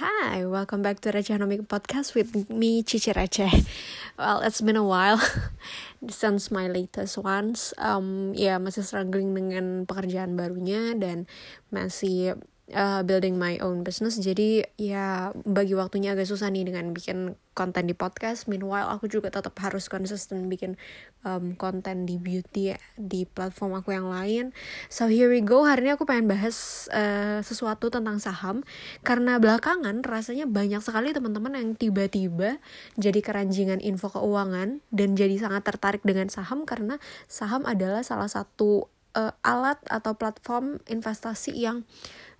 Hi, welcome back to Rechanomic Podcast with me, Cici Receh. Well, it's been a while since my latest ones. Um, ya masih struggling dengan pekerjaan barunya dan masih uh, building my own business. Jadi ya bagi waktunya agak susah nih dengan bikin konten di podcast. Meanwhile aku juga tetap harus konsisten bikin um, konten di beauty di platform aku yang lain. So here we go. Hari ini aku pengen bahas uh, sesuatu tentang saham. Karena belakangan rasanya banyak sekali teman-teman yang tiba-tiba jadi keranjingan info keuangan dan jadi sangat tertarik dengan saham karena saham adalah salah satu uh, alat atau platform investasi yang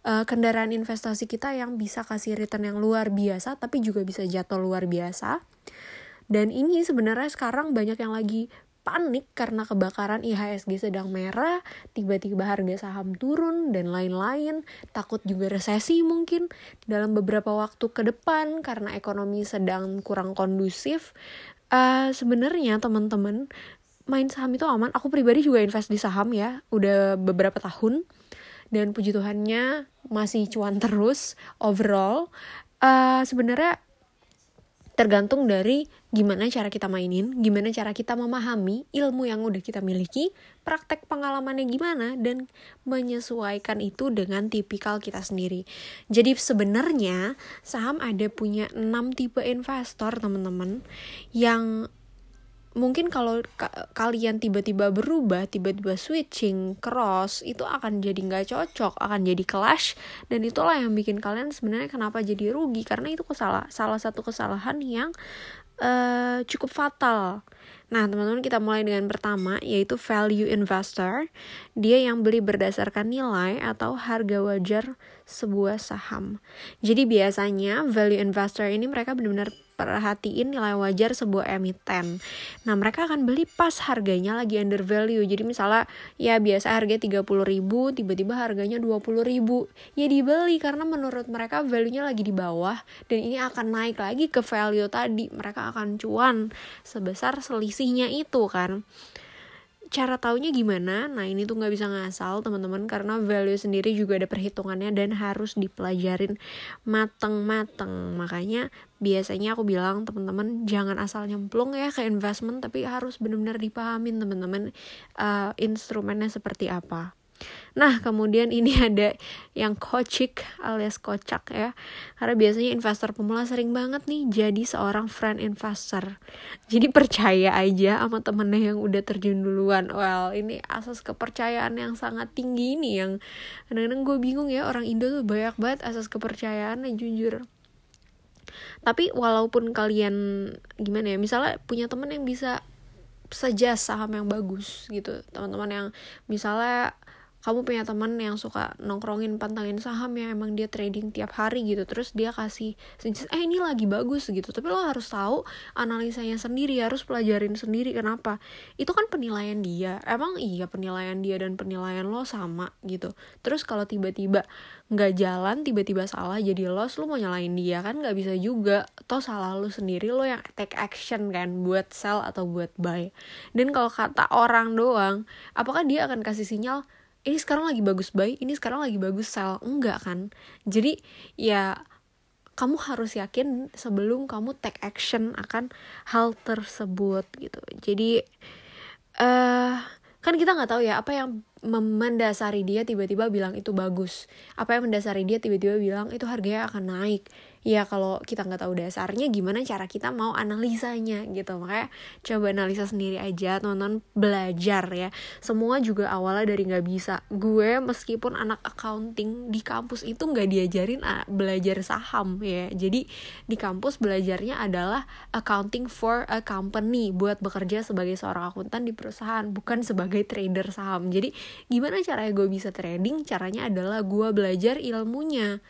uh, kendaraan investasi kita yang bisa kasih return yang luar biasa tapi juga bisa jatuh luar biasa. Dan ini sebenarnya sekarang banyak yang lagi panik karena kebakaran IHSG sedang merah, tiba-tiba harga saham turun dan lain-lain, takut juga resesi mungkin dalam beberapa waktu ke depan karena ekonomi sedang kurang kondusif. Uh, sebenarnya teman-teman main saham itu aman. Aku pribadi juga invest di saham ya, udah beberapa tahun dan puji Tuhannya masih cuan terus overall uh, sebenarnya tergantung dari gimana cara kita mainin, gimana cara kita memahami ilmu yang udah kita miliki, praktek pengalamannya gimana, dan menyesuaikan itu dengan tipikal kita sendiri. Jadi sebenarnya saham ada punya 6 tipe investor teman-teman yang mungkin kalau ka kalian tiba-tiba berubah, tiba-tiba switching, cross, itu akan jadi nggak cocok, akan jadi clash, dan itulah yang bikin kalian sebenarnya kenapa jadi rugi, karena itu kesalah, salah satu kesalahan yang uh, cukup fatal. Nah, teman-teman kita mulai dengan pertama, yaitu value investor. Dia yang beli berdasarkan nilai atau harga wajar sebuah saham. Jadi biasanya value investor ini mereka benar-benar perhatiin nilai wajar sebuah emiten. Nah, mereka akan beli pas harganya lagi under value. Jadi misalnya ya biasa harga 30 ribu, tiba-tiba harganya 20 ribu. Ya dibeli karena menurut mereka value-nya lagi di bawah dan ini akan naik lagi ke value tadi. Mereka akan cuan sebesar selisihnya itu kan cara taunya gimana? Nah ini tuh nggak bisa ngasal teman-teman karena value sendiri juga ada perhitungannya dan harus dipelajarin mateng-mateng. Makanya biasanya aku bilang teman-teman jangan asal nyemplung ya ke investment tapi harus benar-benar dipahamin teman-teman uh, instrumennya seperti apa. Nah, kemudian ini ada yang kocik alias kocak ya. Karena biasanya investor pemula sering banget nih jadi seorang friend investor. Jadi percaya aja sama temennya yang udah terjun duluan. Well, ini asas kepercayaan yang sangat tinggi ini yang kadang-kadang gue bingung ya orang Indo tuh banyak banget asas kepercayaan jujur. Tapi walaupun kalian gimana ya, misalnya punya temen yang bisa saja saham yang bagus gitu teman-teman yang misalnya kamu punya teman yang suka nongkrongin pantangin saham yang emang dia trading tiap hari gitu terus dia kasih eh ini lagi bagus gitu. Tapi lo harus tahu analisanya sendiri harus pelajarin sendiri kenapa. Itu kan penilaian dia. Emang iya penilaian dia dan penilaian lo sama gitu. Terus kalau tiba-tiba nggak jalan tiba-tiba salah jadi loss lo mau nyalain dia kan nggak bisa juga. Toh salah lo sendiri lo yang take action kan buat sell atau buat buy. Dan kalau kata orang doang apakah dia akan kasih sinyal ini sekarang lagi bagus buy ini sekarang lagi bagus sell. Enggak kan? Jadi ya kamu harus yakin sebelum kamu take action akan hal tersebut gitu. Jadi eh uh, kan kita nggak tahu ya apa yang mendasari dia tiba-tiba bilang itu bagus. Apa yang mendasari dia tiba-tiba bilang itu harganya akan naik ya kalau kita nggak tahu dasarnya gimana cara kita mau analisanya gitu. Makanya coba analisa sendiri aja nonton belajar ya. Semua juga awalnya dari nggak bisa. Gue meskipun anak accounting di kampus itu nggak diajarin ah, belajar saham ya. Jadi di kampus belajarnya adalah accounting for a company buat bekerja sebagai seorang akuntan di perusahaan bukan sebagai trader saham. Jadi gimana caranya gue bisa trading? Caranya adalah gue belajar ilmunya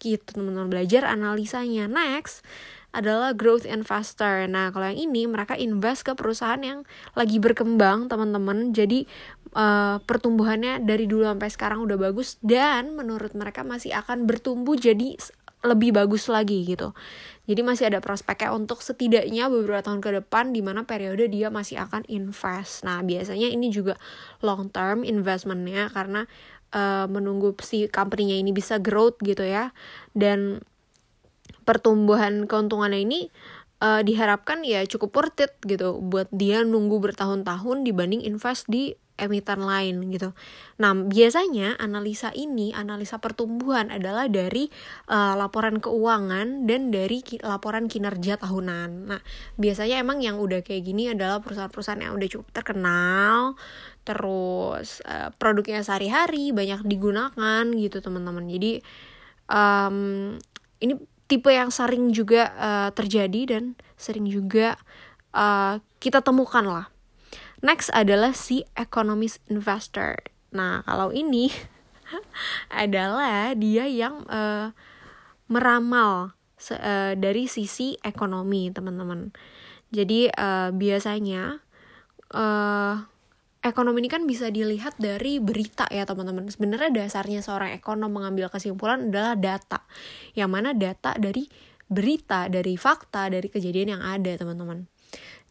gitu teman-teman belajar analisanya next adalah growth investor. Nah, kalau yang ini mereka invest ke perusahaan yang lagi berkembang, teman-teman. Jadi uh, pertumbuhannya dari dulu sampai sekarang udah bagus dan menurut mereka masih akan bertumbuh jadi lebih bagus lagi gitu. Jadi masih ada prospeknya untuk setidaknya beberapa tahun ke depan di mana periode dia masih akan invest. Nah, biasanya ini juga long term investmentnya karena uh, menunggu si company-nya ini bisa growth gitu ya. Dan pertumbuhan keuntungannya ini uh, diharapkan ya cukup worth it gitu buat dia nunggu bertahun-tahun dibanding invest di emiten lain gitu. Nah, biasanya analisa ini, analisa pertumbuhan adalah dari uh, laporan keuangan dan dari ki laporan kinerja tahunan. Nah, biasanya emang yang udah kayak gini adalah perusahaan-perusahaan yang udah cukup terkenal, terus uh, produknya sehari-hari banyak digunakan gitu teman-teman. Jadi um, ini tipe yang sering juga uh, terjadi dan sering juga uh, kita temukan lah. Next adalah si economist investor. Nah, kalau ini adalah dia yang uh, meramal uh, dari sisi ekonomi, teman-teman. Jadi uh, biasanya uh, ekonomi ini kan bisa dilihat dari berita ya teman-teman. Sebenarnya dasarnya seorang ekonom mengambil kesimpulan adalah data. Yang mana data dari berita, dari fakta, dari kejadian yang ada teman-teman.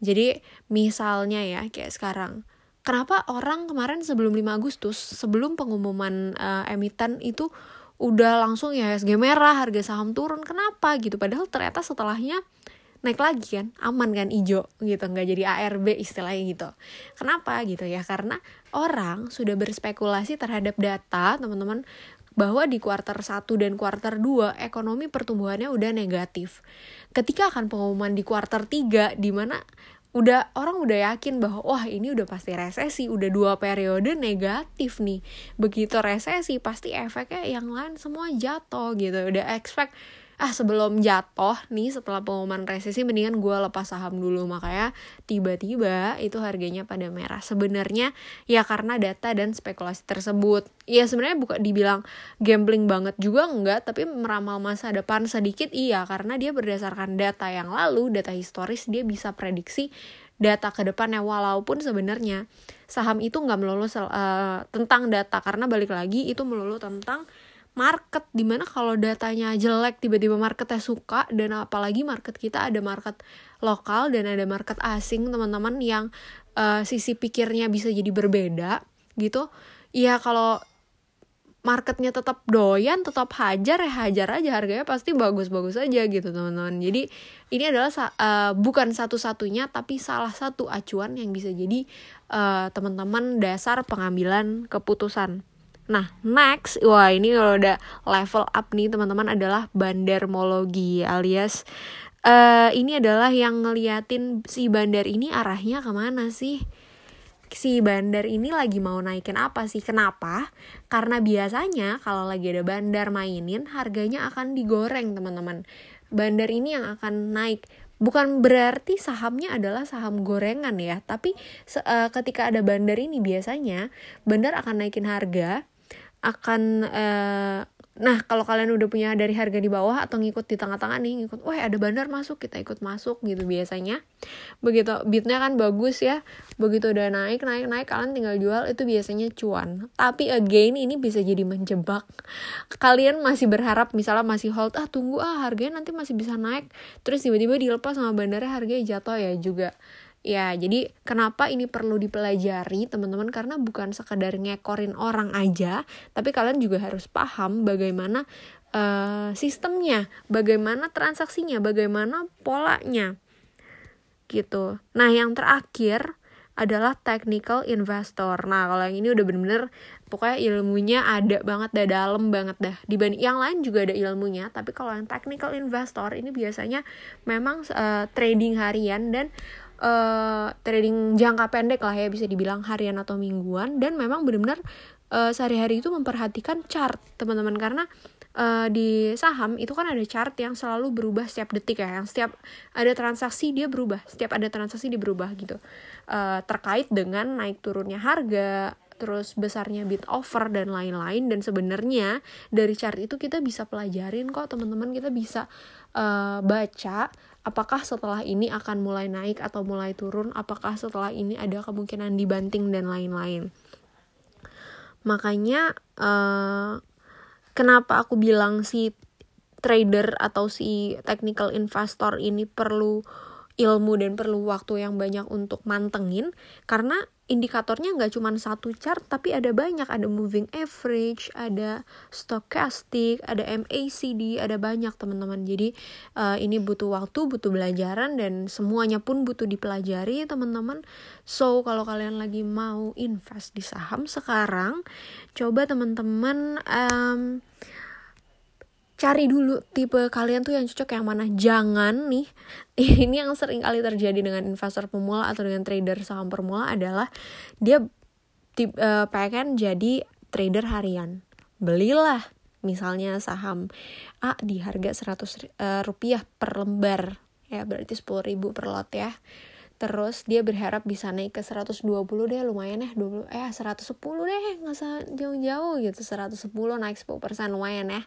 Jadi misalnya ya kayak sekarang, kenapa orang kemarin sebelum 5 Agustus, sebelum pengumuman uh, emiten itu udah langsung ya SG merah, harga saham turun. Kenapa gitu? Padahal ternyata setelahnya naik lagi kan aman kan ijo gitu nggak jadi ARB istilahnya gitu kenapa gitu ya karena orang sudah berspekulasi terhadap data teman-teman bahwa di kuartal 1 dan kuartal 2 ekonomi pertumbuhannya udah negatif. Ketika akan pengumuman di kuartal 3 di mana udah orang udah yakin bahwa wah ini udah pasti resesi, udah dua periode negatif nih. Begitu resesi pasti efeknya yang lain semua jatuh gitu. Udah expect ah sebelum jatuh nih setelah pengumuman resesi mendingan gue lepas saham dulu. Makanya tiba-tiba itu harganya pada merah. Sebenarnya ya karena data dan spekulasi tersebut. Ya sebenarnya bukan dibilang gambling banget juga enggak tapi meramal masa depan sedikit iya. Karena dia berdasarkan data yang lalu data historis dia bisa prediksi data ke depannya. Walaupun sebenarnya saham itu nggak melulu uh, tentang data. Karena balik lagi itu melulu tentang market di mana kalau datanya jelek tiba-tiba marketnya suka dan apalagi market kita ada market lokal dan ada market asing teman-teman yang uh, sisi pikirnya bisa jadi berbeda gitu. Ya kalau marketnya tetap doyan tetap hajar ya hajar aja harganya pasti bagus-bagus aja gitu teman-teman. Jadi ini adalah uh, bukan satu-satunya tapi salah satu acuan yang bisa jadi uh, teman-teman dasar pengambilan keputusan Nah, next, wah ini kalau udah level up nih teman-teman adalah bandarmologi alias uh, ini adalah yang ngeliatin si bandar ini arahnya ke mana sih? Si bandar ini lagi mau naikin apa sih? Kenapa? Karena biasanya kalau lagi ada bandar mainin harganya akan digoreng teman-teman. Bandar ini yang akan naik bukan berarti sahamnya adalah saham gorengan ya tapi uh, ketika ada bandar ini biasanya bandar akan naikin harga akan uh, nah kalau kalian udah punya dari harga di bawah atau ngikut di tengah-tengah nih ngikut wah ada bandar masuk kita ikut masuk gitu biasanya. Begitu beatnya kan bagus ya. Begitu udah naik naik naik kalian tinggal jual itu biasanya cuan. Tapi again ini bisa jadi menjebak. Kalian masih berharap misalnya masih hold ah tunggu ah harganya nanti masih bisa naik. Terus tiba-tiba dilepas sama bandarnya harganya jatuh ya juga Ya, jadi kenapa ini perlu dipelajari teman-teman karena bukan sekadar ngekorin orang aja, tapi kalian juga harus paham bagaimana uh, sistemnya, bagaimana transaksinya, bagaimana polanya. Gitu. Nah, yang terakhir adalah technical investor. Nah, kalau yang ini udah bener-bener pokoknya ilmunya ada banget dah dalam banget dah. Dibanding yang lain juga ada ilmunya, tapi kalau yang technical investor ini biasanya memang uh, trading harian dan uh, trading jangka pendek lah ya bisa dibilang harian atau mingguan. Dan memang benar-benar uh, sehari-hari itu memperhatikan chart teman-teman. Karena uh, di saham itu kan ada chart yang selalu berubah setiap detik ya. Yang setiap ada transaksi dia berubah. Setiap ada transaksi dia berubah gitu. Uh, terkait dengan naik turunnya harga terus besarnya bid offer dan lain-lain. Dan sebenarnya dari chart itu kita bisa pelajarin kok teman-teman. Kita bisa uh, baca apakah setelah ini akan mulai naik atau mulai turun? Apakah setelah ini ada kemungkinan dibanting dan lain-lain? Makanya uh, kenapa aku bilang si trader atau si technical investor ini perlu ilmu dan perlu waktu yang banyak untuk mantengin karena indikatornya nggak cuma satu chart tapi ada banyak. Ada moving average ada stochastic ada MACD ada banyak teman-teman. Jadi uh, ini butuh waktu butuh belajaran dan semuanya pun butuh dipelajari teman-teman. So kalau kalian lagi mau invest di saham sekarang coba teman-teman um, cari dulu tipe kalian tuh yang cocok yang mana? Jangan nih. Ini yang sering kali terjadi dengan investor pemula atau dengan trader saham pemula adalah dia tip, uh, pengen jadi trader harian. Belilah misalnya saham A di harga 100 uh, eh, rupiah per lembar. Ya berarti 10 ribu per lot ya. Terus dia berharap bisa naik ke 120 deh lumayan ya 20 eh 110 deh nggak usah jauh-jauh gitu. 110 naik 10% lumayan ya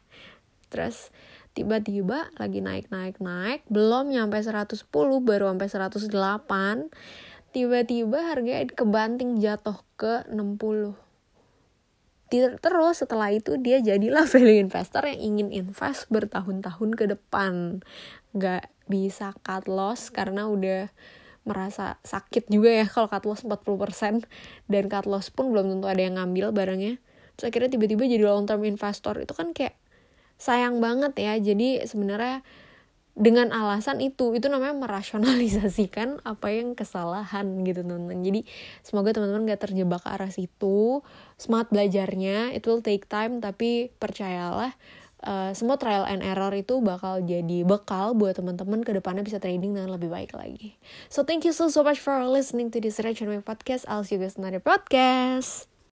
terus tiba-tiba lagi naik naik naik belum nyampe 110 baru sampai 108 tiba-tiba harga kebanting jatuh ke 60 terus setelah itu dia jadilah value investor yang ingin invest bertahun-tahun ke depan. Nggak bisa cut loss karena udah merasa sakit juga ya kalau cut loss 40% dan cut loss pun belum tentu ada yang ngambil barangnya. Terus akhirnya tiba-tiba jadi long term investor. Itu kan kayak sayang banget ya jadi sebenarnya dengan alasan itu itu namanya merasionalisasikan apa yang kesalahan gitu teman-teman jadi semoga teman-teman gak terjebak ke arah situ smart belajarnya it will take time tapi percayalah Uh, semua trial and error itu bakal jadi bekal buat teman-teman ke depannya bisa trading dengan lebih baik lagi. So thank you so so much for listening to this Rachel podcast. I'll see you guys in another podcast.